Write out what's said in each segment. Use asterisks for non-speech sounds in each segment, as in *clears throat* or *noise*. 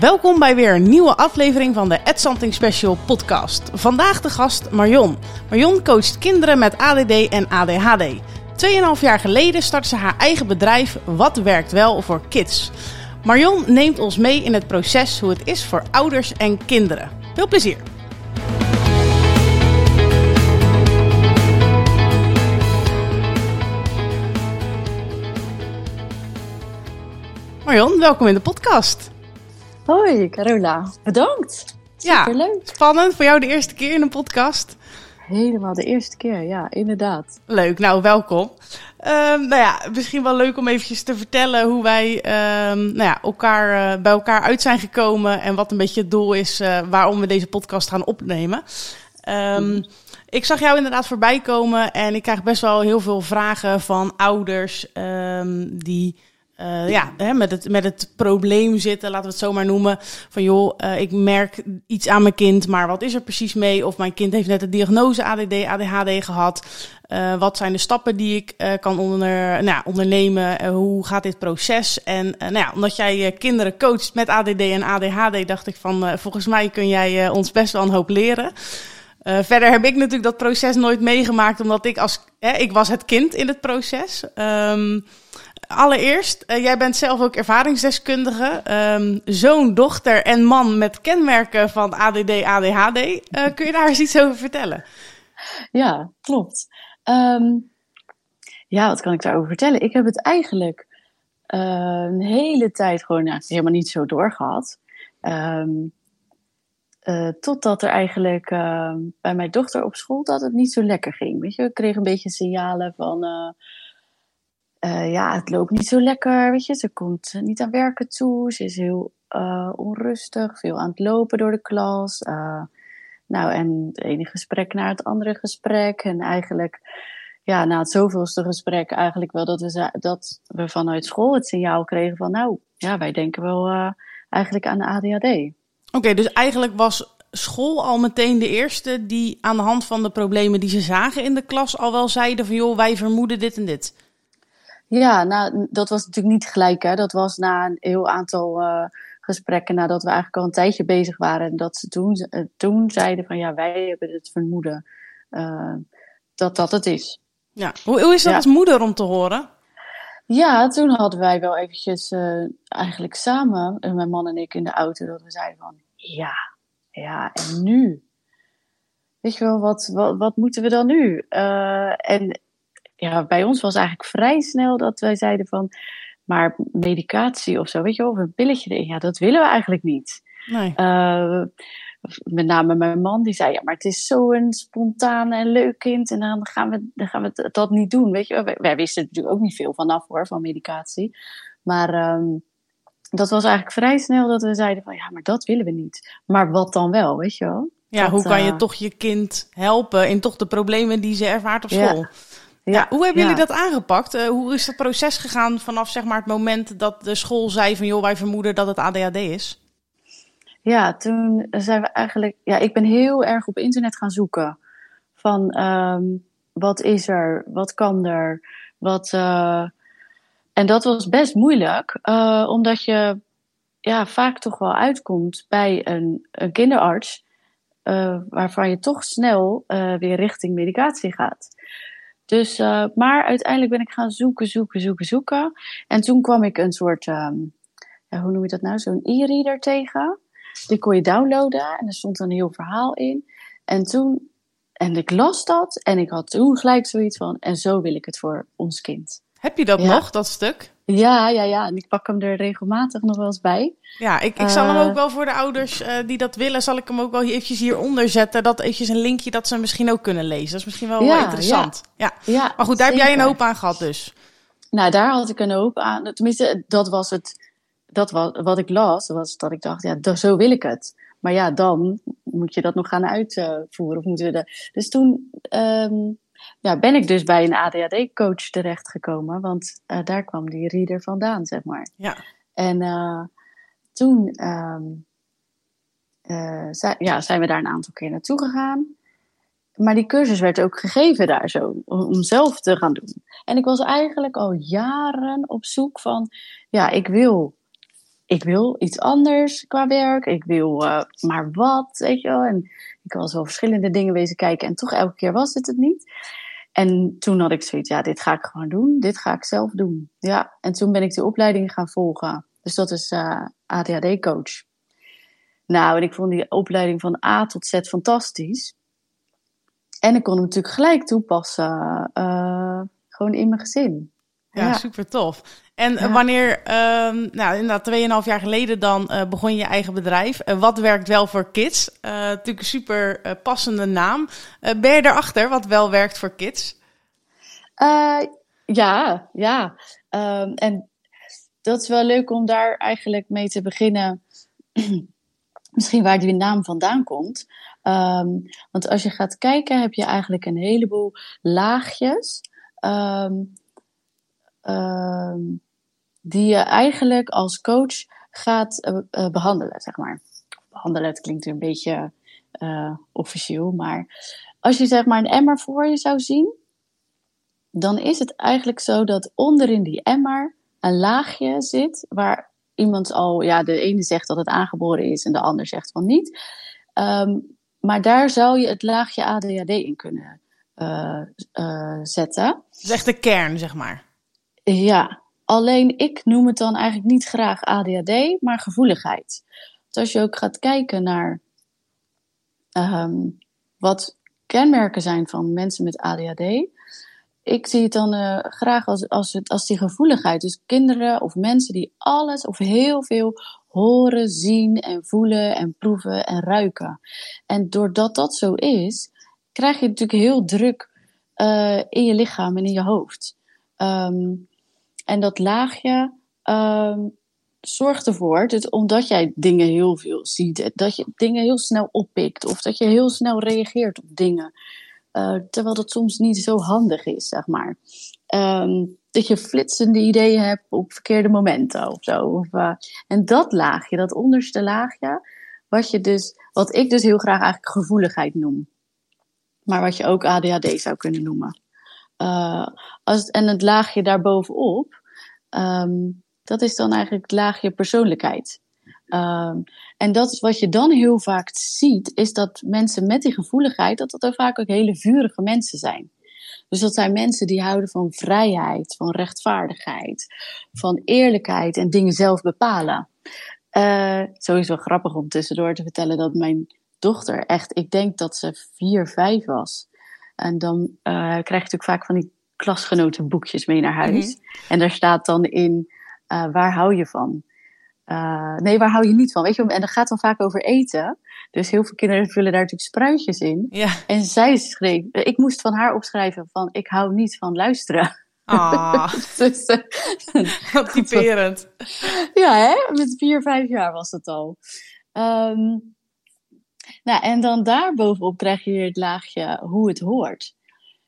Welkom bij weer een nieuwe aflevering van de Ed Something Special podcast. Vandaag de gast Marion. Marion coacht kinderen met ADD en ADHD. Tweeënhalf jaar geleden startte ze haar eigen bedrijf Wat werkt wel voor kids. Marion neemt ons mee in het proces hoe het is voor ouders en kinderen. Veel plezier! Marion, welkom in de podcast. Hoi Carola, bedankt. Superleuk. Ja, spannend. Voor jou de eerste keer in een podcast. Helemaal de eerste keer, ja, inderdaad. Leuk, nou welkom. Um, nou ja, misschien wel leuk om eventjes te vertellen hoe wij um, nou ja, elkaar, uh, bij elkaar uit zijn gekomen en wat een beetje het doel is uh, waarom we deze podcast gaan opnemen. Um, ik zag jou inderdaad voorbij komen en ik krijg best wel heel veel vragen van ouders die uh, ja, hè, met, het, met het probleem zitten, laten we het zo maar noemen. Van joh, uh, ik merk iets aan mijn kind, maar wat is er precies mee? Of mijn kind heeft net de diagnose ADD, ADHD gehad. Uh, wat zijn de stappen die ik kan onder, nou, ondernemen? hoe gaat dit proces? En nou ja, omdat jij kinderen coacht met ADD en ADHD, dacht ik van volgens mij kun jij ons best wel een hoop leren. Verder heb ik natuurlijk dat proces nooit meegemaakt, omdat ik als ik was het kind in het proces. Um, allereerst, uh, jij bent zelf ook ervaringsdeskundige. Um, zoon, dochter en man met kenmerken van ADD, ADHD. Uh, *laughs* kun je daar eens iets over vertellen? Ja, klopt. Um, ja, wat kan ik daarover vertellen? Ik heb het eigenlijk uh, een hele tijd gewoon nou, helemaal niet zo doorgehad. Um, uh, totdat er eigenlijk uh, bij mijn dochter op school dat het niet zo lekker ging. Weet je, ik kreeg een beetje signalen van uh, ja, het loopt niet zo lekker, weet je. Ze komt niet aan werken toe, ze is heel uh, onrustig, veel aan het lopen door de klas. Nou, en het ene gesprek naar het andere gesprek. En eigenlijk, ja, na het zoveelste gesprek eigenlijk wel dat we, dat we vanuit school het signaal kregen van... nou, ja, wij denken wel eigenlijk aan de ADHD. Oké, dus eigenlijk was school al meteen de eerste die aan de hand van de problemen die ze zagen in de klas al wel zeiden van... joh, wij vermoeden dit en dit. Ja, nou, dat was natuurlijk niet gelijk. Hè. Dat was na een heel aantal uh, gesprekken nadat we eigenlijk al een tijdje bezig waren. En dat ze toen, uh, toen zeiden van ja, wij hebben het vermoeden uh, dat dat het is. Ja, hoe, hoe is dat ja. als moeder om te horen? Ja, toen hadden wij wel eventjes eigenlijk samen, mijn man en ik in de auto, dat we zeiden van ja, ja, en nu? Weet je wel, wat, wat, wat moeten we dan nu? en ja, bij ons was eigenlijk vrij snel dat wij zeiden van, maar medicatie of zo, weet je wel, of een pilletje erin, ja, dat willen we eigenlijk niet. Nee. Uh, met name mijn man, die zei, ja, maar het is zo'n spontaan en leuk kind en dan gaan we, dan gaan we dat niet doen, weet je wij, wij wisten natuurlijk ook niet veel vanaf hoor, van medicatie. Maar um, dat was eigenlijk vrij snel dat we zeiden van, ja, maar dat willen we niet. Maar wat dan wel, weet je wel? Ja, dat, hoe kan je uh, toch je kind helpen in toch de problemen die ze ervaart op school? Ja. Ja, hoe hebben jullie dat aangepakt? Uh, hoe is dat proces gegaan vanaf zeg maar, het moment dat de school zei van joh, wij vermoeden dat het ADHD is? Ja, toen zijn we eigenlijk. Ja, ik ben heel erg op internet gaan zoeken. Van um, wat is er? Wat kan er? Wat. Uh, en dat was best moeilijk, uh, omdat je ja, vaak toch wel uitkomt bij een, een kinderarts. waarvan je toch snel weer richting medicatie gaat. Dus, uh, maar uiteindelijk ben ik gaan zoeken, zoeken, zoeken, zoeken. En toen kwam ik een soort, um, ja, hoe noem je dat nou, zo'n e-reader tegen. Die kon je downloaden en er stond een heel verhaal in. En toen, en ik las dat en ik had toen gelijk zoiets van, en zo wil ik het voor ons kind. Heb je dat ja. nog, dat stuk? Ja, ja, ja. En ik pak hem er regelmatig nog wel eens bij. Ja, ik, ik zal uh, hem ook wel voor de ouders uh, die dat willen, zal ik hem ook wel eventjes hieronder zetten. Dat eventjes een linkje dat ze misschien ook kunnen lezen. Dat is misschien wel, ja, wel interessant. Ja. Ja. ja. maar goed, daar zeker. heb jij een hoop aan gehad dus. Nou, daar had ik een hoop aan. Tenminste, dat was het. Dat was, wat ik las, was dat ik dacht, ja, zo wil ik het. Maar ja, dan moet je dat nog gaan uitvoeren. Of moeten we de... Dus toen um, ja, ben ik dus bij een ADHD-coach terechtgekomen, want uh, daar kwam die reader vandaan, zeg maar. Ja. En uh, toen um, uh, zei, ja, zijn we daar een aantal keer naartoe gegaan. Maar die cursus werd ook gegeven daar zo, om, zelf te gaan doen. En ik was eigenlijk al jaren op zoek van, ja, ik wil ik wil iets anders qua werk. Ik wil maar wat, weet je wel. En ik was wel verschillende dingen wezen kijken en toch elke keer was het het niet. En toen had ik zoiets, ja, dit ga ik gewoon doen. Dit ga ik zelf doen. Ja, en toen ben ik die opleiding gaan volgen. Dus dat is uh, ADHD-coach. Nou, en ik vond die opleiding van A tot Z fantastisch. En ik kon hem natuurlijk gelijk toepassen, uh, gewoon in mijn gezin. Ja, super tof. En wanneer, um, nou inderdaad, 2,5 jaar geleden dan uh, begon je eigen bedrijf. Uh, wat werkt wel voor kids? Uh, natuurlijk een super passende naam. ben je erachter wat wel werkt voor kids? ja, ja. Um, en dat is wel leuk om daar eigenlijk mee te beginnen. *clears throat* Misschien waar die naam vandaan komt. Um, want als je gaat kijken, heb je eigenlijk een heleboel laagjes. Um, die je eigenlijk als coach gaat uh, behandelen, zeg maar. Behandelen, het klinkt een beetje uh, officieel, maar als je zeg maar een emmer voor je zou zien, dan is het eigenlijk zo dat onderin die emmer een laagje zit waar iemand al, ja, de ene zegt dat het aangeboren is en de ander zegt van niet. Um, maar daar zou je het laagje ADHD in kunnen zetten. Dat is echt de kern, zeg maar. Ja, alleen ik noem het dan eigenlijk niet graag ADHD, maar gevoeligheid. Dus als je ook gaat kijken naar um, wat kenmerken zijn van mensen met ADHD, ik zie het dan uh, graag als, als, het, als die gevoeligheid. Dus kinderen of mensen die alles of heel veel horen, zien en voelen en proeven en ruiken. En doordat dat zo is, krijg je natuurlijk heel druk uh, in je lichaam en in je hoofd. Um, en dat laagje um, zorgt ervoor, dat omdat jij dingen heel veel ziet, dat je dingen heel snel oppikt of dat je heel snel reageert op dingen. Uh, terwijl dat soms niet zo handig is, zeg maar. Um, dat je flitsende ideeën hebt op verkeerde momenten of zo. Of, uh, en dat laagje, dat onderste laagje, wat, je dus, wat ik dus heel graag eigenlijk gevoeligheid noem. Maar wat je ook ADHD zou kunnen noemen. Uh, als, en het laagje daarbovenop, um, dat is dan eigenlijk het laagje persoonlijkheid. Um, en dat is wat je dan heel vaak ziet, is dat mensen met die gevoeligheid, dat dat er vaak ook hele vurige mensen zijn. Dus dat zijn mensen die houden van vrijheid, van rechtvaardigheid, van eerlijkheid en dingen zelf bepalen. Uh, sowieso grappig om tussendoor te vertellen dat mijn dochter echt, ik denk dat ze vier, vijf was. En dan uh, krijg je natuurlijk vaak van die klasgenotenboekjes mee naar huis. Mm -hmm. En daar staat dan in, uh, waar hou je van? Uh, nee, waar hou je niet van? Weet je, en dat gaat dan vaak over eten. Dus heel veel kinderen vullen daar natuurlijk spruitjes in. Ja. En zij schreef, ik moest van haar opschrijven van, ik hou niet van luisteren. Ah, *laughs* dus, wat typerend. *laughs* Ja, hè? met vier, vijf jaar was dat al. Um, nou, en dan daarbovenop krijg je weer het laagje hoe het hoort.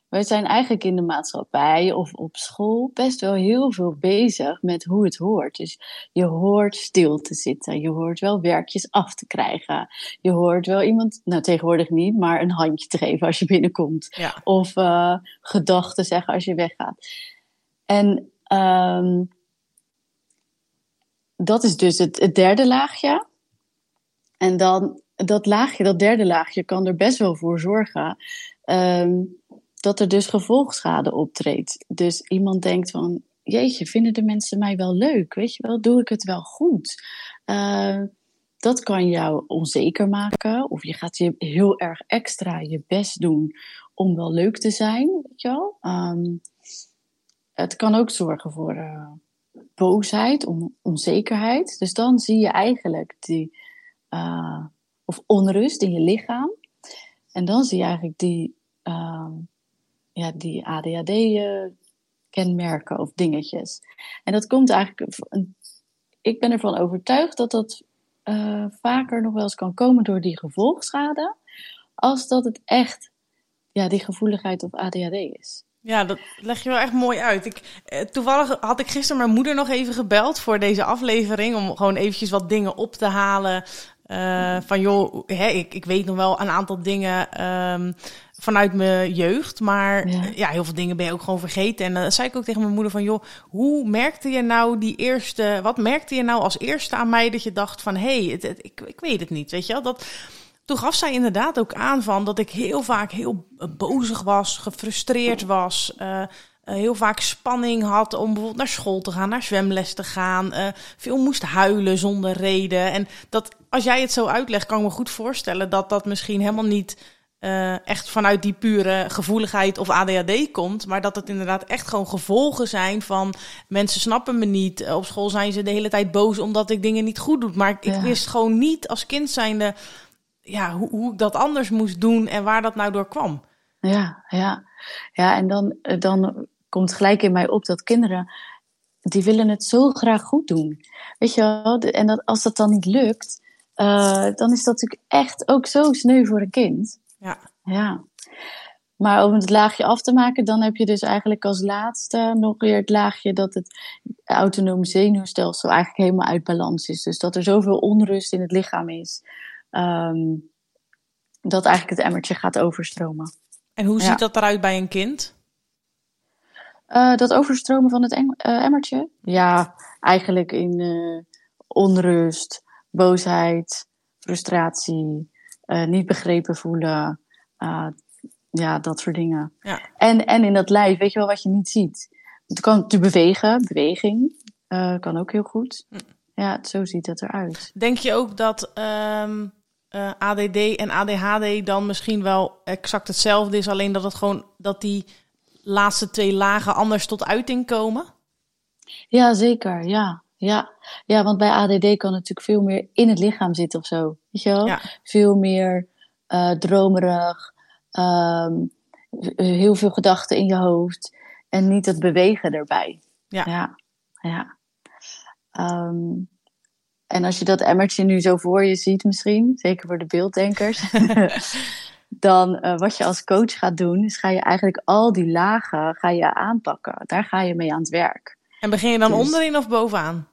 We zijn eigenlijk in de maatschappij of op school best wel heel veel bezig met hoe het hoort. Dus je hoort stil te zitten, je hoort wel werkjes af te krijgen. Je hoort wel iemand, nou tegenwoordig niet, maar een handje te geven als je binnenkomt. Ja. Of uh, gedachten zeggen als je weggaat. En um, dat is dus het, het derde laagje. En dan dat laagje, dat derde laagje, kan er best wel voor zorgen um, dat er dus gevolgschade optreedt. Dus iemand denkt van, jeetje, vinden de mensen mij wel leuk? Weet je wel, doe ik het wel goed? Uh, dat kan jou onzeker maken. Of je gaat je heel erg extra je best doen om wel leuk te zijn. Weet je wel? Um, het kan ook zorgen voor uh, boosheid, on onzekerheid. Dus dan zie je eigenlijk die, uh, of onrust in je lichaam. En dan zie je eigenlijk die, uh, ja, die ADHD-kenmerken of dingetjes. En dat komt eigenlijk, ik ben ervan overtuigd dat dat uh, vaker nog wel eens kan komen door die gevolgschade, als dat het echt ja, die gevoeligheid of ADHD is. Ja, dat leg je wel echt mooi uit. Ik, eh, toevallig had ik gisteren mijn moeder nog even gebeld voor deze aflevering. Om gewoon eventjes wat dingen op te halen. Uh, van joh, hè, ik, ik weet nog wel een aantal dingen. Um, vanuit mijn jeugd. Maar Ja. ja. heel veel dingen ben je ook gewoon vergeten. En dan zei ik ook tegen mijn moeder van... joh, hoe merkte je nou die eerste... wat merkte je nou als eerste aan mij dat je dacht van... hé, hey, het, het- ik, ik weet het niet, weet je wel? Dat, toen gaf zij inderdaad ook aan van dat ik heel vaak heel eh, bozig was, gefrustreerd was... eh, eh, heel vaak spanning had om bijvoorbeeld naar school te gaan, naar zwemles te gaan. eh, veel moest huilen zonder reden. En dat, als jij het zo uitlegt, kan ik me goed voorstellen dat dat misschien helemaal niet eh, echt vanuit die pure gevoeligheid of ADHD komt. Maar dat het inderdaad echt gewoon gevolgen zijn van mensen snappen me niet. Eh, Op school zijn ze de hele tijd boos omdat ik dingen niet goed doe. Maar ik, wist gewoon niet als kind zijnde ja, hoe, hoe ik dat anders moest doen en waar dat nou door kwam. Ja, ja. Ja, en dan, eh, dan komt gelijk in mij op dat kinderen, die willen het zo graag goed doen. Weet je wel? En dat, als dat dan niet lukt, eh, dan is dat natuurlijk echt ook zo sneu voor een kind. Ja. Ja. Maar om het laagje af te maken, dan heb je dus eigenlijk als laatste nog weer het laagje dat het autonome zenuwstelsel eigenlijk helemaal uit balans is. Dus dat er zoveel onrust in het lichaam is, ehm, dat eigenlijk het emmertje gaat overstromen. En hoe Ja. ziet dat eruit bij een kind? Eh, dat overstromen van het eng- eh, emmertje? Ja, eigenlijk in eh, onrust, boosheid, frustratie, eh, niet begrepen voelen. eh, ja, dat soort dingen. Ja. En, en in dat lijf, weet je wel wat je niet ziet? Het kan te bewegen, beweging eh, kan ook heel goed. Hm. Ja, zo ziet het eruit. Denk je ook dat ehm, eh, ADD en ADHD dan misschien wel exact hetzelfde is, alleen dat het gewoon dat die laatste twee lagen anders tot uiting komen? Ja, zeker. Ja, ja. ja, want bij ADD kan natuurlijk veel meer in het lichaam zitten of zo. Weet je wel? Ja. Veel meer eh, dromerig, ehm, heel veel gedachten in je hoofd en niet het bewegen erbij. Ja. ja. ja. Ehm, en als je dat emmertje nu zo voor je ziet misschien, zeker voor de beelddenkers, *laughs* dan eh, wat je als coach gaat doen, is ga je eigenlijk al die lagen ga je aanpakken. Daar ga je mee aan het werk. En begin je dan Dus- onderin of bovenaan?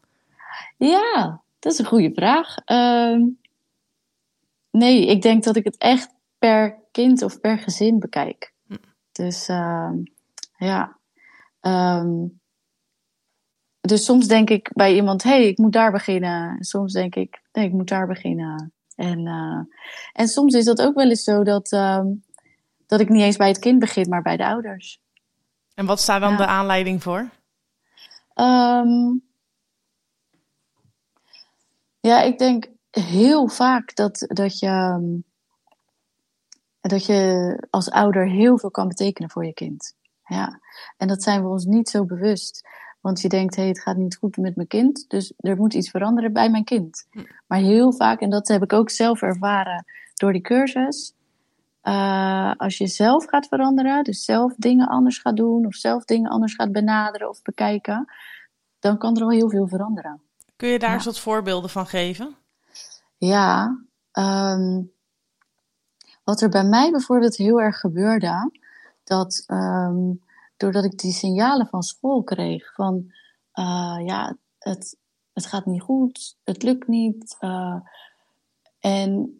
Ja, dat is een goede vraag. Ehm, nee, ik denk dat ik het echt per kind of per gezin bekijk. Hm. Dus ehm, ja. Ehm, dus soms denk ik bij iemand, hé, hey, ik moet daar beginnen. En soms denk ik, nee, ik moet daar beginnen. En, eh, en soms is dat ook wel eens zo dat, ehm, dat ik niet eens bij het kind begin, maar bij de ouders. En wat staat dan Ja. de aanleiding voor? Ehm, ja, ik denk heel vaak dat, dat, je, ehm, dat je als ouder heel veel kan betekenen voor je kind. Ja. En dat zijn we ons niet zo bewust. Want je denkt, hé, hey, het gaat niet goed met mijn kind, dus er moet iets veranderen bij mijn kind. Maar heel vaak, en dat heb ik ook zelf ervaren door die cursus, eh, als je zelf gaat veranderen, dus zelf dingen anders gaat doen, of zelf dingen anders gaat benaderen of bekijken, dan kan er al heel veel veranderen. Kun je daar Ja. eens wat voorbeelden van geven? Ja, ehm, wat er bij mij bijvoorbeeld heel erg gebeurde, dat ehm, doordat ik die signalen van school kreeg van eh, ja, het, het gaat niet goed, het lukt niet. eh, en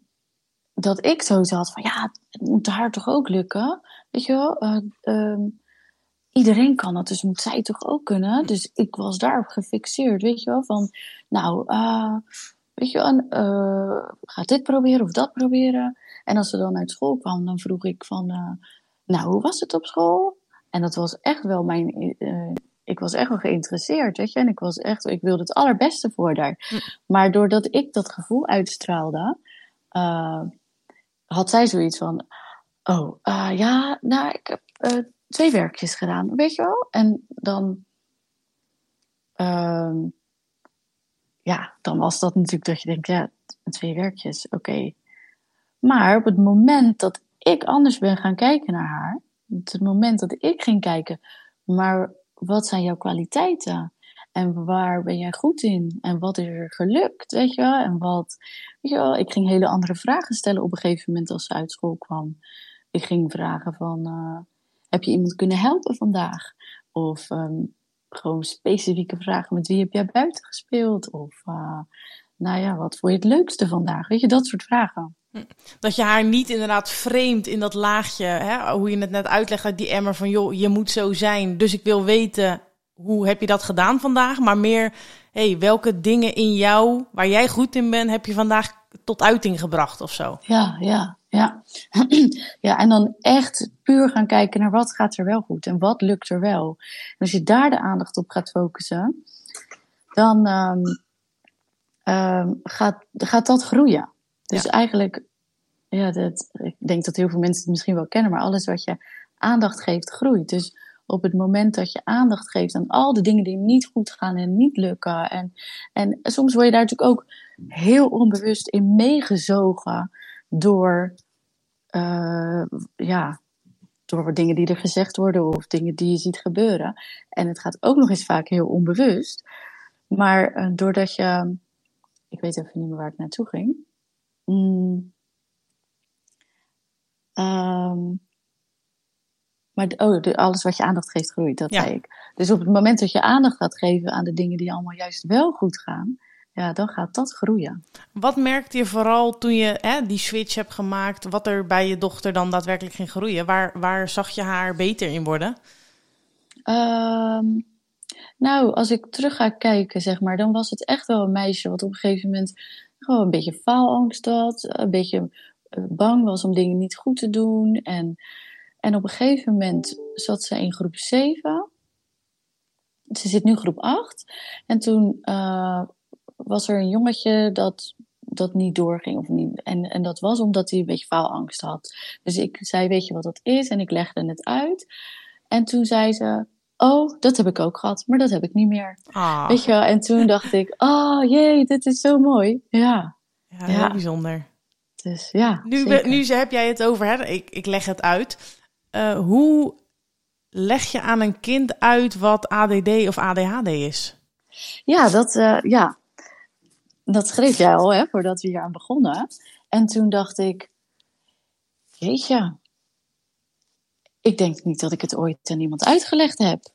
dat ik sowieso had van ja, het moet haar toch ook lukken, weet je wel. eh, ehm, iedereen kan dat, dus moet zij toch ook kunnen. Dus ik was daarop gefixeerd, weet je wel, van nou, weet je wel, ga dit proberen of dat proberen. En als ze dan uit school kwam, dan vroeg ik van, nou, hoe was het op school? En dat was echt wel mijn, eh, ik was echt wel geïnteresseerd, weet je. En ik was echt, ik wilde het allerbeste voor haar. Maar doordat ik dat gevoel uitstraalde, eh, had zij zoiets van, oh, eh, ja, nou, ik heb twee werkjes gedaan, weet je wel. En dan, ehm, ja, dan was dat natuurlijk dat je denkt, ja, twee werkjes, oké. Maar op het moment dat ik anders ben gaan kijken naar haar, het moment dat ik ging kijken, maar wat zijn jouw kwaliteiten? En waar ben jij goed in? En wat is er gelukt? Weet je wel? En wat, weet je wel? Ik ging hele andere vragen stellen op een gegeven moment als ze uit school kwam. Ik ging vragen van, eh, heb je iemand kunnen helpen vandaag? Of ehm, gewoon specifieke vragen, met wie heb jij buiten gespeeld? Of, uh, nou ja, wat vond je het leukste vandaag? Weet je, dat soort vragen. Dat je haar niet inderdaad vreemd in dat laagje, hè, hoe je het net uitlegt uit die emmer van joh, je moet zo zijn. Dus ik wil weten, hoe heb je dat gedaan vandaag? Maar meer, hey, welke dingen in jou, waar jij goed in bent, heb je vandaag tot uiting gebracht of zo? Ja, ja, ja. *clears throat* ja, en dan echt puur gaan kijken naar wat gaat er wel goed en wat lukt er wel. En als je daar de aandacht op gaat focussen, dan um, um, gaat, gaat dat groeien. Dus ja. eigenlijk, ja, dat, ik denk dat heel veel mensen het misschien wel kennen, maar alles wat je aandacht geeft, groeit. Dus op het moment dat je aandacht geeft aan al de dingen die niet goed gaan en niet lukken. En, en soms word je daar natuurlijk ook heel onbewust in meegezogen door, uh, ja, door dingen die er gezegd worden of dingen die je ziet gebeuren. En het gaat ook nog eens vaak heel onbewust. Maar uh, doordat je, ik weet even niet meer waar ik naartoe ging. Mm. Um, maar oh, de, alles wat je aandacht geeft groeit, dat ja. zei ik. Dus op het moment dat je aandacht gaat geven aan de dingen die allemaal juist wel goed gaan, ja, dan gaat dat groeien. Wat merkte je vooral toen je hè, die switch hebt gemaakt, wat er bij je dochter dan daadwerkelijk ging groeien? Waar, waar zag je haar beter in worden? Um, nou, als ik terug ga kijken, zeg maar, dan was het echt wel een meisje wat op een gegeven moment gewoon een beetje faalangst had, een beetje bang was om dingen niet goed te doen. En, en op een gegeven moment zat ze in groep 7. Ze zit nu groep 8. En toen uh, was er een jongetje dat, dat niet doorging. Of niet, en, en dat was omdat hij een beetje faalangst had. Dus ik zei, weet je wat dat is? En ik legde het uit. En toen zei ze, oh, dat heb ik ook gehad, maar dat heb ik niet meer. Ah. Weet je wel? En toen dacht ik, oh jee, dit is zo mooi. Ja. Ja, heel ja. bijzonder. Dus ja. Nu, we, nu heb jij het over, hè? Ik, ik leg het uit. Uh, hoe leg je aan een kind uit wat ADD of ADHD is? Ja, dat, uh, ja. dat schreef jij al, hè, voordat we hier aan begonnen. En toen dacht ik, jeetje, ik denk niet dat ik het ooit aan iemand uitgelegd heb.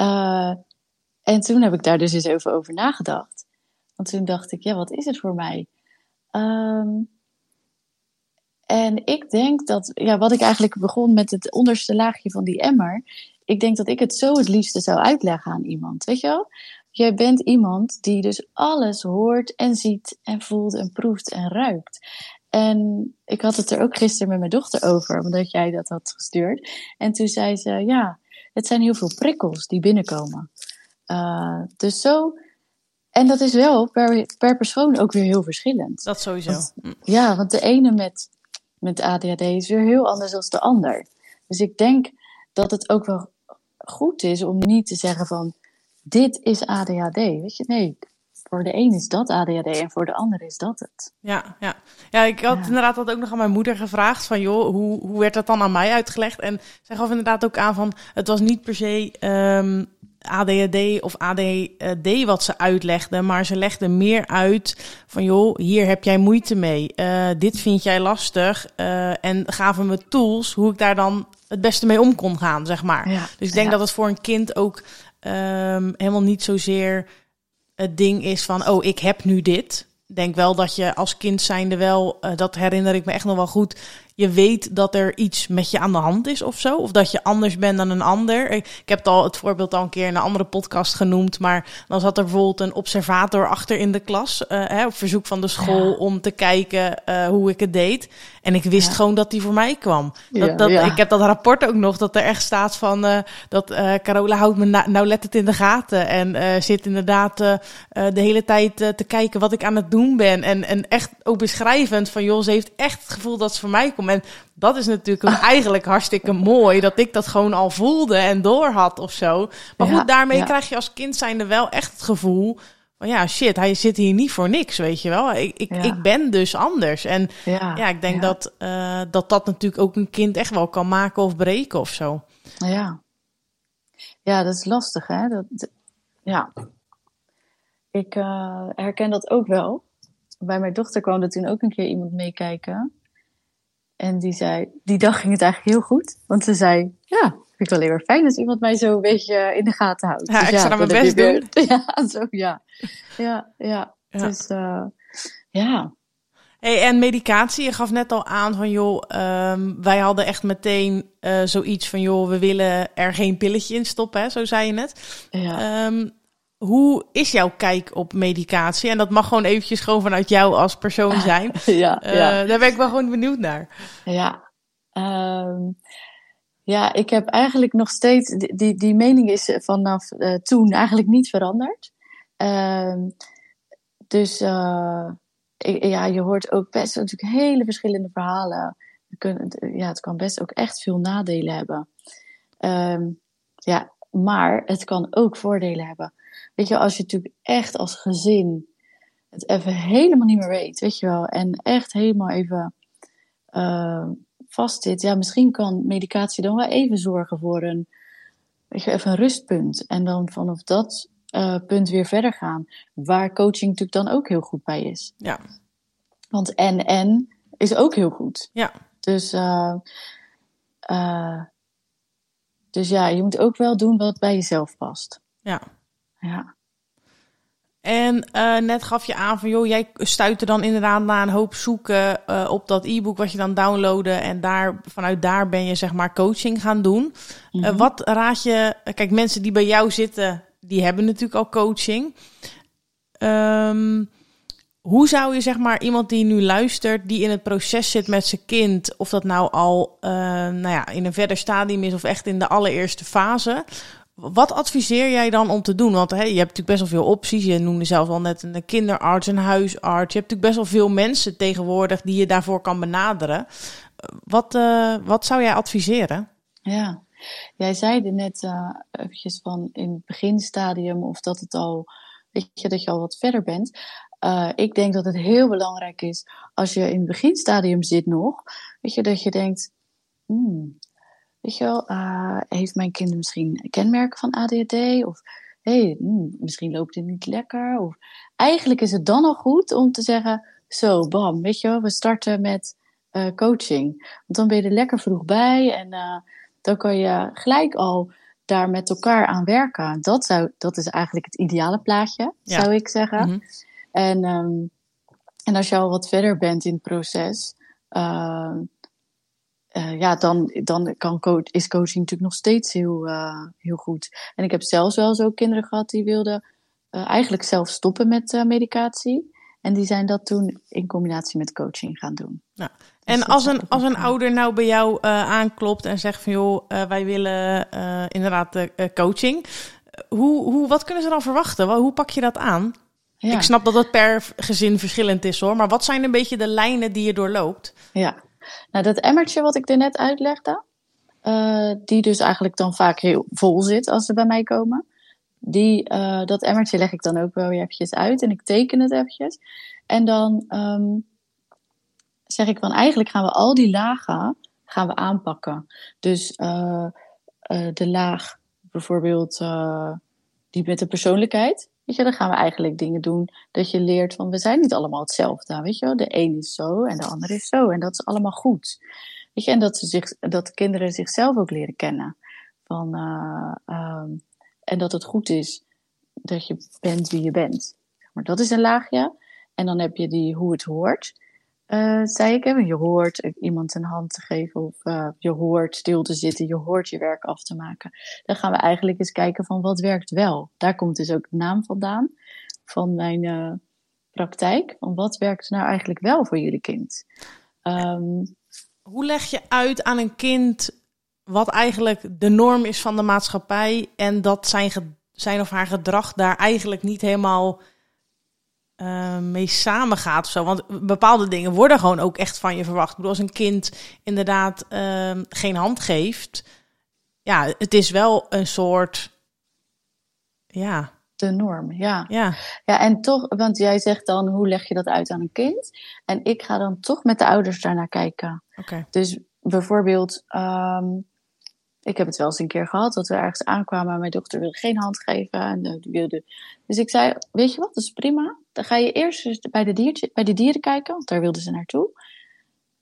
Uh, en toen heb ik daar dus eens even over nagedacht. Want toen dacht ik, ja, wat is het voor mij? Um, en ik denk dat, ja, wat ik eigenlijk begon met het onderste laagje van die emmer. Ik denk dat ik het zo het liefste zou uitleggen aan iemand. Weet je wel? Jij bent iemand die dus alles hoort en ziet en voelt en proeft en ruikt. En ik had het er ook gisteren met mijn dochter over, omdat jij dat had gestuurd. En toen zei ze, ja, het zijn heel veel prikkels die binnenkomen. Uh, dus zo. En dat is wel per, per persoon ook weer heel verschillend. Dat sowieso. Want, ja, want de ene met, met ADHD is weer heel anders dan de ander. Dus ik denk dat het ook wel goed is om niet te zeggen van dit is ADHD. Weet je, nee, voor de een is dat ADHD en voor de ander is dat het. Ja, ja. ja ik had ja. inderdaad dat ook nog aan mijn moeder gevraagd van joh, hoe, hoe werd dat dan aan mij uitgelegd? En zij gaf inderdaad ook aan van het was niet per se um, ADHD of ADD wat ze uitlegde, maar ze legde meer uit van joh, hier heb jij moeite mee, uh, dit vind jij lastig uh, en gaven me tools hoe ik daar dan het beste mee om kon gaan, zeg maar. Ja. Dus ik denk Ja. dat het voor een kind ook um, helemaal niet zozeer het ding is van, oh, ik heb nu dit. Denk wel dat je als kind zijnde wel, uh, dat herinner ik me echt nog wel goed, je weet dat er iets met je aan de hand is of zo. Of dat je anders bent dan een ander. Ik, heb het al het voorbeeld al een keer in een andere podcast genoemd. Maar dan zat er bijvoorbeeld een observator achter in de klas. Uh, hè, op verzoek van de school Ja. om te kijken uh, hoe ik het deed. En ik wist Ja. gewoon dat die voor mij kwam. Dat, dat, ja. Ik heb dat rapport ook nog, dat er echt staat van... Uh, dat Carola houdt me na, nauwlettend in de gaten. En zit inderdaad de hele tijd te kijken wat ik aan het doen ben. En, en echt ook beschrijvend van... joh, ze heeft echt het gevoel dat ze voor mij komt. En dat is natuurlijk ook eigenlijk hartstikke mooi. Dat ik dat gewoon al voelde en door had of zo. Maar Ja, goed, daarmee ja. krijg je als kind zijnde wel echt het gevoel... van ja, shit, hij zit hier niet voor niks, weet je wel. Ik, ik, Ja. ik ben dus anders. En Ja, ik denk. Dat, uh, dat dat natuurlijk ook een kind echt wel kan maken of breken of zo. Ja. Ja, dat is lastig, hè? Dat, ja. Ik uh, herken dat ook wel. Bij mijn dochter kwam er toen ook een keer iemand meekijken. En die zei, die dag ging het eigenlijk heel goed. Want ze zei, ja, vind ik wel heel erg fijn als iemand mij zo een beetje in de gaten houdt. Ja, ik zal dan mijn best weer- *laughs* Ja, zo, ja. Ja, ja. Ja. Dus, uh, ja. Hey, en medicatie, je gaf net al aan van joh, ehm, wij hadden echt meteen uh, zoiets van joh, we willen er geen pilletje in stoppen, hè? zo zei je net. Ja. Um, hoe is jouw kijk op medicatie? En dat mag gewoon eventjes gewoon vanuit jou als persoon *laughs* zijn. ja, uh, ja. Daar ben ik wel gewoon benieuwd naar. Ja, um, ja ik heb eigenlijk nog steeds, die, die, mening is vanaf uh, toen eigenlijk niet veranderd. dus uh, ja, je hoort ook best natuurlijk hele verschillende verhalen. ja, het kan best ook echt veel nadelen hebben. Um, ja, maar het kan ook voordelen hebben. Weet je, als je natuurlijk echt als gezin het even helemaal niet meer weet, weet je wel, en echt helemaal even uh, vast zit, ja, misschien kan medicatie dan wel even zorgen voor een, weet je, even een rustpunt. En dan vanaf dat uh, punt weer verder gaan. Waar coaching natuurlijk dan ook heel goed bij is. Ja. Want en en is ook heel goed. Ja. Dus, uh, uh, dus ja, je moet ook wel doen wat bij jezelf past. Ja. Ja. En uh, net gaf je aan van, joh, jij stuitte dan inderdaad naar een hoop zoeken uh, op dat e-book wat je dan downloadde. En daar, vanuit daar ben je zeg maar coaching gaan doen. Mm -hmm. uh, wat raad je, kijk, mensen die bij jou zitten, die hebben natuurlijk al coaching. Um, hoe zou je zeg maar iemand die nu luistert, die in het proces zit met zijn kind, of dat nou al nou ja, in een verder stadium is of echt in de allereerste fase, wat adviseer jij dan om te doen? Want je hebt natuurlijk best wel veel opties. Je noemde zelf al net een kinderarts, een huisarts. Je hebt natuurlijk best wel veel mensen tegenwoordig die je daarvoor kan benaderen. Wat, uh, wat zou jij adviseren? Ja, jij zei net uh, eventjes van in het beginstadium of dat het al, weet je, dat je al wat verder bent. Uh, ik denk dat het heel belangrijk is als je in het beginstadium zit nog, weet je, dat je denkt, hmm, weet je wel, uh, heeft mijn kind misschien kenmerken van ADHD? Of hey, hmm, misschien loopt het niet lekker? Of eigenlijk is het dan al goed om te zeggen, zo, bam, weet je wel, we starten met uh, coaching. Want dan ben je er lekker vroeg bij en dan kan je gelijk al daar met elkaar aan werken. Dat, zou, dat is eigenlijk het ideale plaatje, ja. zou ik zeggen. Mm -hmm. En, um, en als je al wat verder bent in het proces, uh, uh, ja, dan, dan kan is coaching natuurlijk nog steeds heel, uh, heel goed. En ik heb zelfs wel zo kinderen gehad die wilden eigenlijk zelf stoppen met medicatie. En die zijn dat toen in combinatie met coaching gaan doen. Ja. En als een, als een ouder nou bij jou aanklopt en zegt van joh, wij willen inderdaad coaching. Hoe, hoe, wat kunnen ze dan verwachten? Hoe pak je dat aan? Ja. Ik snap dat het per gezin verschillend is hoor. Maar wat zijn een beetje de lijnen die je doorloopt? Ja, nou dat emmertje wat ik er net uitlegde. Uh, die dus eigenlijk dan vaak heel vol zit als ze bij mij komen. Die, uh, dat emmertje leg ik dan ook wel weer eventjes uit. En ik teken het eventjes. En dan um, zeg ik van eigenlijk gaan we al die lagen gaan we aanpakken. Dus uh, de laag bijvoorbeeld die met de persoonlijkheid. Weet je, dan gaan we eigenlijk dingen doen dat je leert van we zijn niet allemaal hetzelfde. Weet je wel, de een is zo en de ander is zo. En dat is allemaal goed. Weet je, en dat, ze zich, dat de kinderen zichzelf ook leren kennen. Van, uh, um, en dat het goed is dat je bent wie je bent. Maar dat is een laagje. En dan heb je die hoe het hoort. Uh, zei ik, je hoort iemand een hand te geven of uh, je hoort stil te zitten, je hoort je werk af te maken. Dan gaan we eigenlijk eens kijken van wat werkt wel. Daar komt dus ook de naam vandaan van mijn uh, praktijk. Van wat werkt nou eigenlijk wel voor jullie kind? Um, Hoe leg je uit aan een kind wat eigenlijk de norm is van de maatschappij en dat zijn, zijn of haar gedrag daar eigenlijk niet helemaal uh, mee samengaat of zo. Want bepaalde dingen worden gewoon ook echt van je verwacht. Ik bedoel, als een kind inderdaad uh, geen hand geeft, ja, het is wel een soort, ja. De norm, ja. Ja. Ja, en toch, want jij zegt dan, hoe leg je dat uit aan een kind? En ik ga dan toch met de ouders daarnaar kijken. Oké. Okay. Dus bijvoorbeeld, um, ik heb het wel eens een keer gehad dat we ergens aankwamen en mijn dochter wilde geen hand geven. En die wilde... Dus ik zei, weet je wat, dat is prima. Dan ga je eerst bij de, diertje, bij de dieren kijken, want daar wilden ze naartoe.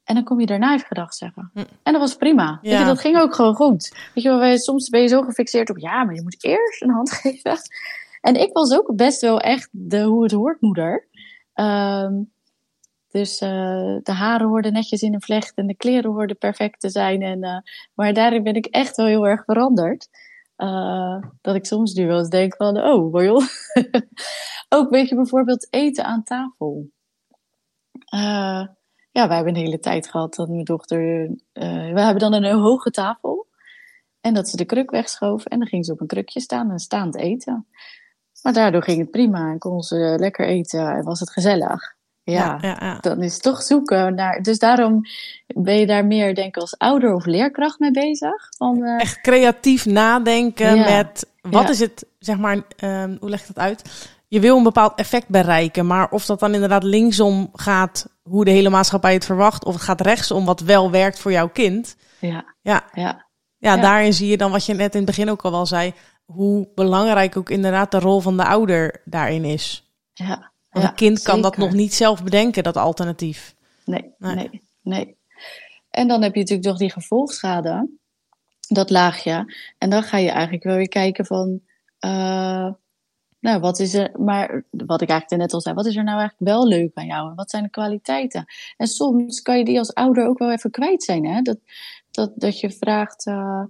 En dan kom je daarna even gedag zeggen. Hm. En dat was prima. Ja. Weet je, dat ging ook gewoon goed. Weet je, soms ben je zo gefixeerd op, ja, maar je moet eerst een hand *laughs* geven. En ik was ook best wel echt de hoe het hoort moeder. Um, Dus uh, de haren hoorden netjes in een vlecht en de kleren hoorden perfect te zijn. En, uh, maar daarin ben ik echt wel heel erg veranderd. Uh, dat ik soms nu wel eens denk van, oh, joh. *laughs* Ook weet je bijvoorbeeld eten aan tafel. ja, wij hebben een hele tijd gehad dat mijn dochter... we hebben dan een hoge tafel. En dat ze de kruk wegschoof en dan ging ze op een krukje staan en staand eten. Maar daardoor ging het prima en kon ze lekker eten en was het gezellig. Ja, ja, ja, dan is het toch zoeken naar. Dus daarom ben je daar meer, denk ik, als ouder of leerkracht mee bezig. Van, uh... Echt creatief nadenken met wat is het, zeg maar, um, hoe leg je dat uit? Je wil een bepaald effect bereiken, maar of dat dan inderdaad linksom gaat, hoe de hele maatschappij het verwacht, of het gaat rechtsom, wat wel werkt voor jouw kind. Ja. Ja. ja. Ja, daarin zie je dan wat je net in het begin ook al wel zei, hoe belangrijk ook inderdaad de rol van de ouder daarin is. Ja. Want een kind kan dat nog niet zelf bedenken, dat alternatief. Nee, nee, nee, En dan heb je natuurlijk nog die gevolgschade, dat laagje. En dan ga je eigenlijk wel weer kijken van, uh, nou, wat is er, maar wat ik eigenlijk net al zei, wat is er nou eigenlijk wel leuk aan jou? En wat zijn de kwaliteiten? En soms kan je die als ouder ook wel even kwijt zijn, hè? Dat, dat, dat je vraagt, uh,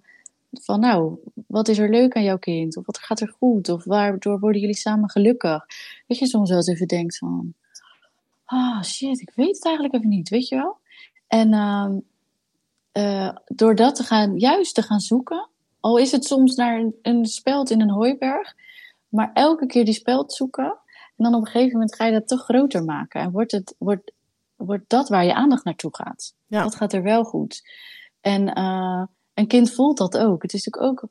van nou, wat is er leuk aan jouw kind? Of wat gaat er goed? Of waardoor worden jullie samen gelukkig? Dat je soms wel eens even denkt van, ah shit, ik weet het eigenlijk even niet, weet je wel? En uh, uh, door dat te gaan, juist te gaan zoeken, al is het soms naar een, een speld in een hooiberg, maar elke keer die speld zoeken, en dan op een gegeven moment ga je dat toch groter maken. En wordt, het, wordt, wordt dat waar je aandacht naartoe gaat. Ja. Dat gaat er wel goed. En uh, een kind voelt dat ook. Het is natuurlijk ook,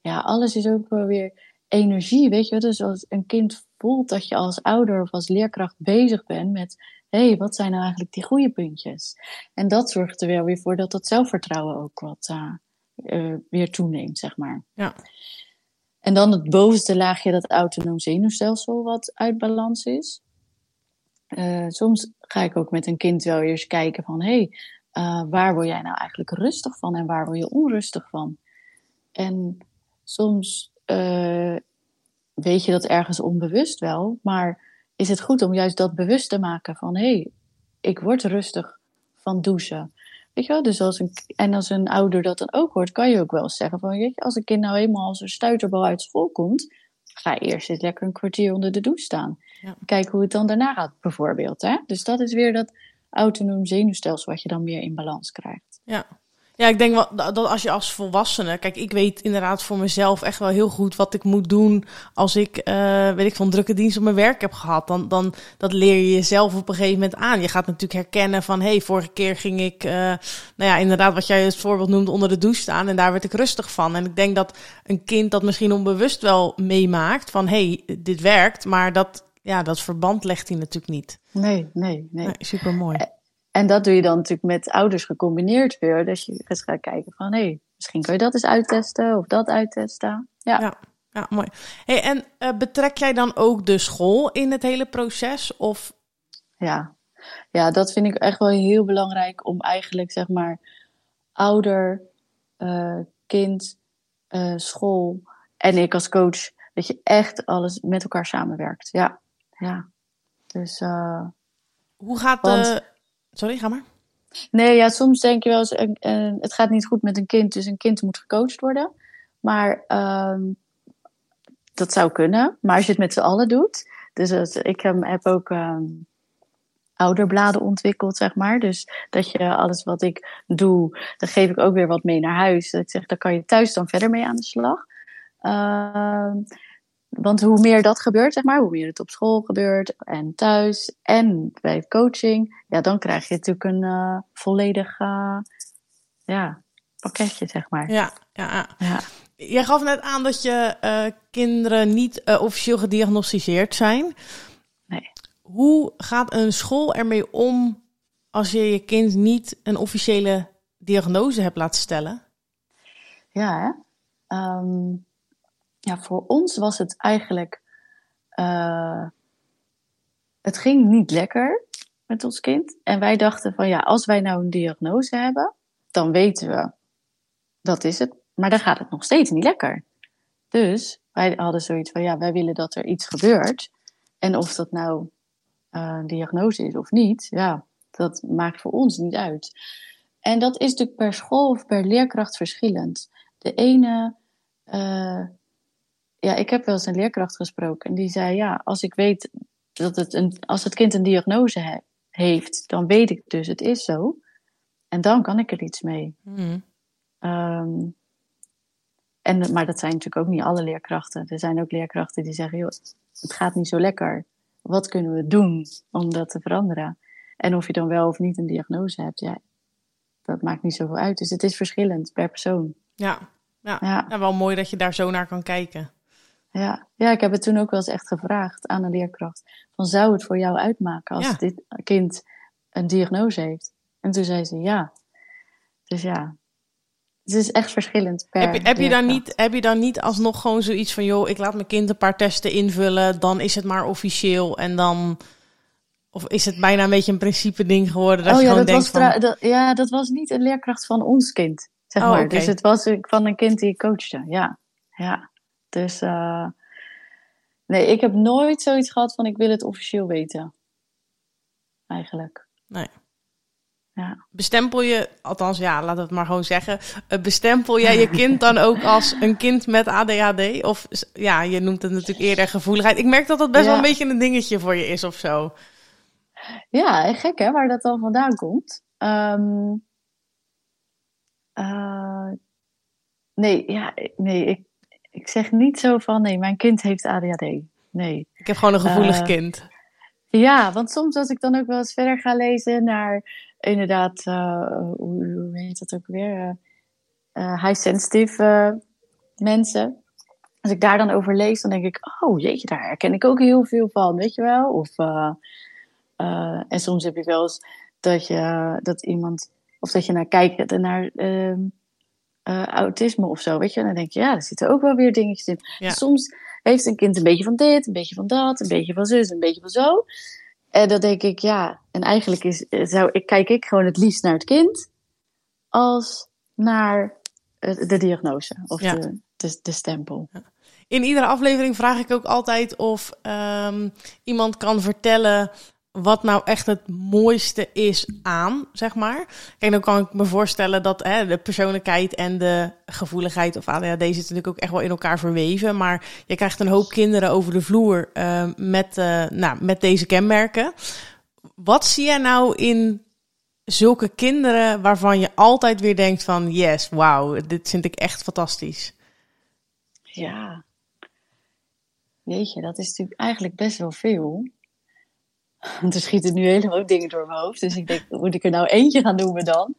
ja, alles is ook wel weer energie, weet je. Dus als een kind voelt dat je als ouder of als leerkracht bezig bent met, hé, hey, wat zijn nou eigenlijk die goede puntjes? En dat zorgt er wel weer voor dat dat zelfvertrouwen ook wat uh, uh, weer toeneemt, zeg maar. Ja. En dan het bovenste laagje, dat autonoom zenuwstelsel, wat uit balans is. Uh, soms ga ik ook met een kind wel eens kijken van, hé, hey, uh, waar word jij nou eigenlijk rustig van en waar word je onrustig van? En soms uh, weet je dat ergens onbewust wel, maar is het goed om juist dat bewust te maken van hé, hey, ik word rustig van douchen. Weet je wel, dus als een, en als een ouder dat dan ook hoort, kan je ook wel zeggen van, weet je, als een kind nou eenmaal als een stuiterbal uit school komt, ga eerst eens lekker een kwartier onder de douche staan. Ja. Kijk hoe het dan daarna gaat, bijvoorbeeld. Hè? Dus dat is weer dat autonoom zenuwstelsel wat je dan meer in balans krijgt. Ja. Ja, ik denk wel dat als je als volwassene, kijk, ik weet inderdaad voor mezelf echt wel heel goed wat ik moet doen als ik, uh, weet ik, van drukke dienst op mijn werk heb gehad. Dan, dan dat leer je jezelf op een gegeven moment aan. Je gaat natuurlijk herkennen van, hé, hey, vorige keer ging ik, uh, nou ja, inderdaad wat jij het voorbeeld noemde, onder de douche staan en daar werd ik rustig van. En ik denk dat een kind dat misschien onbewust wel meemaakt van, hé, hey, dit werkt, maar dat ja, dat verband legt hij natuurlijk niet. Nee, nee, nee. nee Super mooi. En dat doe je dan natuurlijk met ouders gecombineerd weer. Dat je eens gaat kijken van, hé, hey, misschien kun je dat eens uittesten of dat uittesten. Ja, ja, ja mooi. Hey, en uh, betrek jij dan ook de school in het hele proces? Of? Ja. ja, dat vind ik echt wel heel belangrijk om eigenlijk, zeg maar, ouder, uh, kind, uh, school en ik als coach, dat je echt alles met elkaar samenwerkt. Ja, ja. Dus. Uh, Hoe gaat de. Sorry, ga maar. Nee, ja, soms denk je wel eens, uh, het gaat niet goed met een kind, dus een kind moet gecoacht worden. Maar uh, dat zou kunnen. Maar als je het met z'n allen doet. Dus ik heb ook ehm, ouderbladen ontwikkeld, zeg maar. Dus dat je alles wat ik doe, dan geef ik ook weer wat mee naar huis. Dat ik zeg, daar kan je thuis dan verder mee aan de slag. Uh, want hoe meer dat gebeurt, zeg maar, hoe meer het op school gebeurt en thuis en bij coaching, ja, dan krijg je natuurlijk een uh, volledig uh, ja, pakketje, zeg maar. Ja, ja, ja. Jij gaf net aan dat je uh, kinderen niet officieel gediagnosticeerd zijn. Nee. Hoe gaat een school ermee om als je je kind niet een officiële diagnose hebt laten stellen? Ja, hè? Um ja, voor ons was het eigenlijk. Uh, het ging niet lekker met ons kind. En wij dachten van ja, als wij nou een diagnose hebben, dan weten we dat is het. Maar dan gaat het nog steeds niet lekker. Dus wij hadden zoiets van ja, wij willen dat er iets gebeurt. En of dat nou een diagnose is of niet, ja, dat maakt voor ons niet uit. En dat is natuurlijk per school of per leerkracht verschillend. De ene, uh, ja, ik heb wel eens een leerkracht gesproken en die zei, ja, als ik weet dat het een, als het kind een diagnose heeft, dan weet ik dus het is zo. En dan kan ik er iets mee. Mm. Um, en, maar dat zijn natuurlijk ook niet alle leerkrachten. Er zijn ook leerkrachten die zeggen, joh, het gaat niet zo lekker. Wat kunnen we doen om dat te veranderen? En of je dan wel of niet een diagnose hebt, ja, dat maakt niet zoveel uit. Dus het is verschillend per persoon. Ja, ja. ja. ja wel mooi dat je daar zo naar kan kijken. Ja. ja, ik heb het toen ook wel eens echt gevraagd aan een leerkracht. Van zou het voor jou uitmaken als dit kind een diagnose heeft? En toen zei ze ja. Dus ja, het is echt verschillend per heb je, heb je, dan niet, heb je dan niet alsnog gewoon zoiets van... joh, ik laat mijn kind een paar testen invullen... dan is het maar officieel en dan... Of is het bijna een beetje een principe ding geworden? Dat oh, je ja, gewoon dat denkt was van... ja, dat was niet een leerkracht van ons kind, zeg Oh, maar. Dus het was van een kind die ik coachte, ja. ja. Dus eh, nee, ik heb nooit zoiets gehad van ik wil het officieel weten. Eigenlijk. Nee. Ja. Bestempel je, althans ja, we het maar gewoon zeggen. eh, Bestempel jij je kind dan ook als een kind met ADHD? Of ja, je noemt het natuurlijk eerder gevoeligheid. Ik merk dat dat best wel een beetje een dingetje voor je is of zo. Ja, gek hè, waar dat dan vandaan komt. Ehm, eh, nee, ja, nee ik, ik zeg niet zo van nee, mijn kind heeft ADHD. Nee. Ik heb gewoon een gevoelig Eh, kind. Ja, want soms als ik dan ook wel eens verder ga lezen naar inderdaad, eh, hoe, hoe heet dat ook weer? eh, high sensitive mensen. Als ik daar dan over lees, dan denk ik, oh jeetje, daar herken ik ook heel veel van, weet je wel? Of, en soms heb je wel eens dat, je, dat iemand, of dat je naar kijkt naar eh, autisme of zo, weet je? En dan denk je, ja, er zitten ook wel weer dingetjes in. Ja. Soms heeft een kind een beetje van dit, een beetje van dat, een beetje van zus, een beetje van zo. En dan denk ik, ja, en eigenlijk is, eh, zou, ik, kijk ik gewoon het liefst naar het kind als naar eh, de diagnose of Ja. de, de, de stempel. In iedere aflevering vraag ik ook altijd of ehm, iemand kan vertellen wat nou echt het mooiste is aan, zeg maar. Kijk, dan kan ik me voorstellen dat hè, de persoonlijkheid en de gevoeligheid of ADHD zitten natuurlijk ook echt wel in elkaar verweven. Maar je krijgt een hoop kinderen over de vloer eh, met, eh, nou, met deze kenmerken. Wat zie jij nou in zulke kinderen waarvan je altijd weer denkt van yes, wauw, dit vind ik echt fantastisch. Ja. Jeetje, dat is natuurlijk eigenlijk best wel veel. *laughs* Want er schieten nu helemaal dingen door mijn hoofd. Dus ik denk, moet ik er nou eentje gaan noemen dan?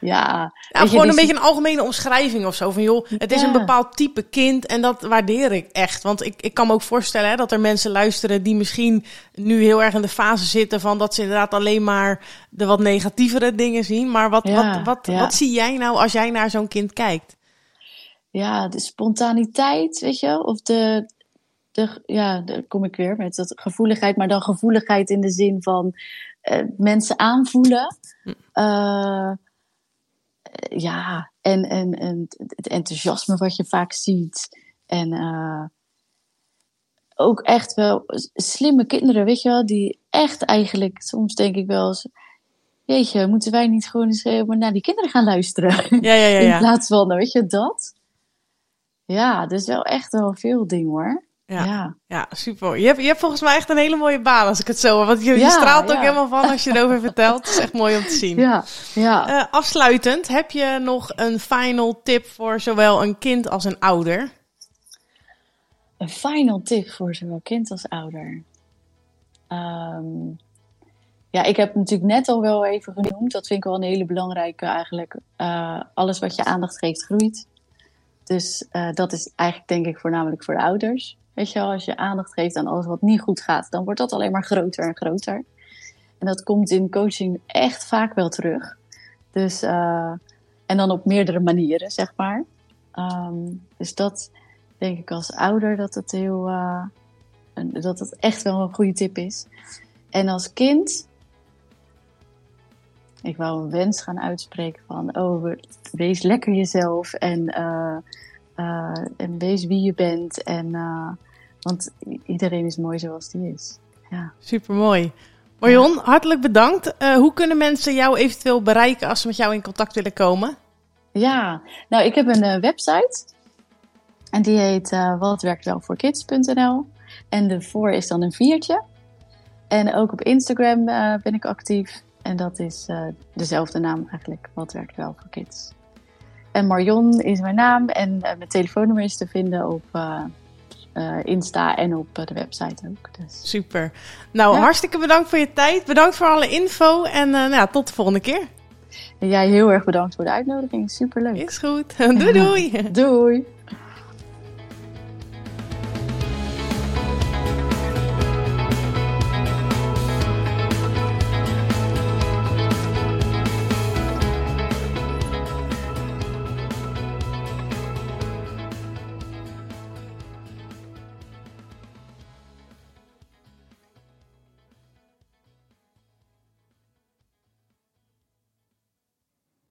Ja. Nou, je, gewoon een die- beetje een algemene omschrijving of zo. Van joh, het is Ja. een bepaald type kind en dat waardeer ik echt. Want ik, ik kan me ook voorstellen hè, dat er mensen luisteren die misschien nu heel erg in de fase zitten van dat ze inderdaad alleen maar de wat negatievere dingen zien. Maar wat, Ja, wat, wat, ja. wat zie jij nou als jij naar zo'n kind kijkt? ja, de spontaniteit, weet je, of de, de, ja, daar kom ik weer met dat gevoeligheid, maar dan gevoeligheid in de zin van eh, mensen aanvoelen. Eh, ja, en, en, en het enthousiasme wat je vaak ziet. En eh, ook echt wel slimme kinderen, weet je wel, die echt eigenlijk, soms denk ik wel eens, jeetje, moeten wij niet gewoon eens maar naar die kinderen gaan luisteren? Ja, ja, ja. *laughs* In ja. plaats van, weet je, dat. Ja, dus wel echt wel veel dingen hoor. Ja. Ja. Ja, super. Je hebt, je hebt volgens mij echt een hele mooie baan als ik het zo hoor. Want je, je Ja, straalt ook ja. helemaal van als je erover vertelt. Het is echt mooi om te zien. *laughs* Ja, ja. Eh, afsluitend, heb je nog een final tip voor zowel een kind als een ouder? Een final tip voor zowel kind als ouder. Ehm, ja, ik heb natuurlijk net al wel even genoemd. Dat vind ik wel een hele belangrijke eigenlijk. Eh, alles wat je aandacht geeft, groeit. Dus eh, dat is eigenlijk denk ik voornamelijk voor de ouders. Weet je wel, als je aandacht geeft aan alles wat niet goed gaat, dan wordt dat alleen maar groter en groter. En dat komt in coaching echt vaak wel terug. Dus, eh, en dan op meerdere manieren, zeg maar. Ehm, dus dat denk ik als ouder dat het heel, een- dat het echt wel een goede tip is. En als kind, ik wou een wens gaan uitspreken van, oh, we- wees lekker jezelf en, eh, eh, en wees wie je bent. En, eh, want iedereen is mooi zoals die is. Ja. Super mooi. Marion, hartelijk bedankt. Uh, hoe kunnen mensen jou eventueel bereiken als ze met jou in contact willen komen? Ja, nou ik heb een website. En die heet watwerktwelvoorkids.nl. En de voor is dan een viertje. En ook op Instagram ben ik actief. En dat is dezelfde naam eigenlijk, Wat werkt wel voor kids. En Marion is mijn naam en mijn telefoonnummer is te vinden op uh, Insta en op de website ook. Dus. Super. Nou, hartstikke bedankt voor je tijd. Bedankt voor alle info en uh, nou, tot de volgende keer. En jij heel erg bedankt voor de uitnodiging. Superleuk. Is goed. *laughs* doei doei. *laughs* doei.